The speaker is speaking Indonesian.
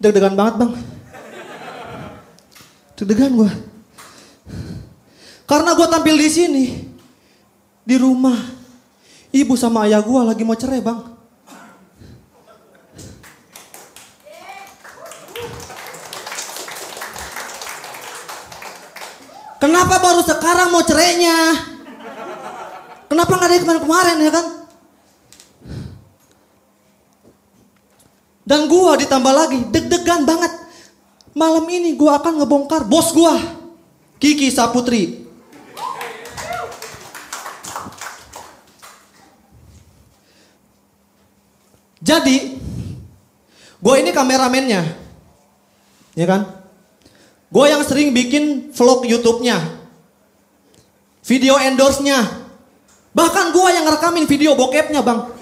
Deg-degan banget bang. Deg-degan gue. Karena gue tampil di sini. Di rumah. Ibu sama ayah gue lagi mau cerai bang. Kenapa baru sekarang mau cerainya? Kenapa nggak dari kemarin-kemarin ya kan? Dan gua ditambah lagi deg-degan banget. Malam ini gua akan ngebongkar bos gua. Kiki Saputri. Jadi, gue ini kameramennya. Ya kan? Gue yang sering bikin vlog YouTube-nya. Video endorse-nya. Bahkan gue yang ngerekamin video bokepnya bang.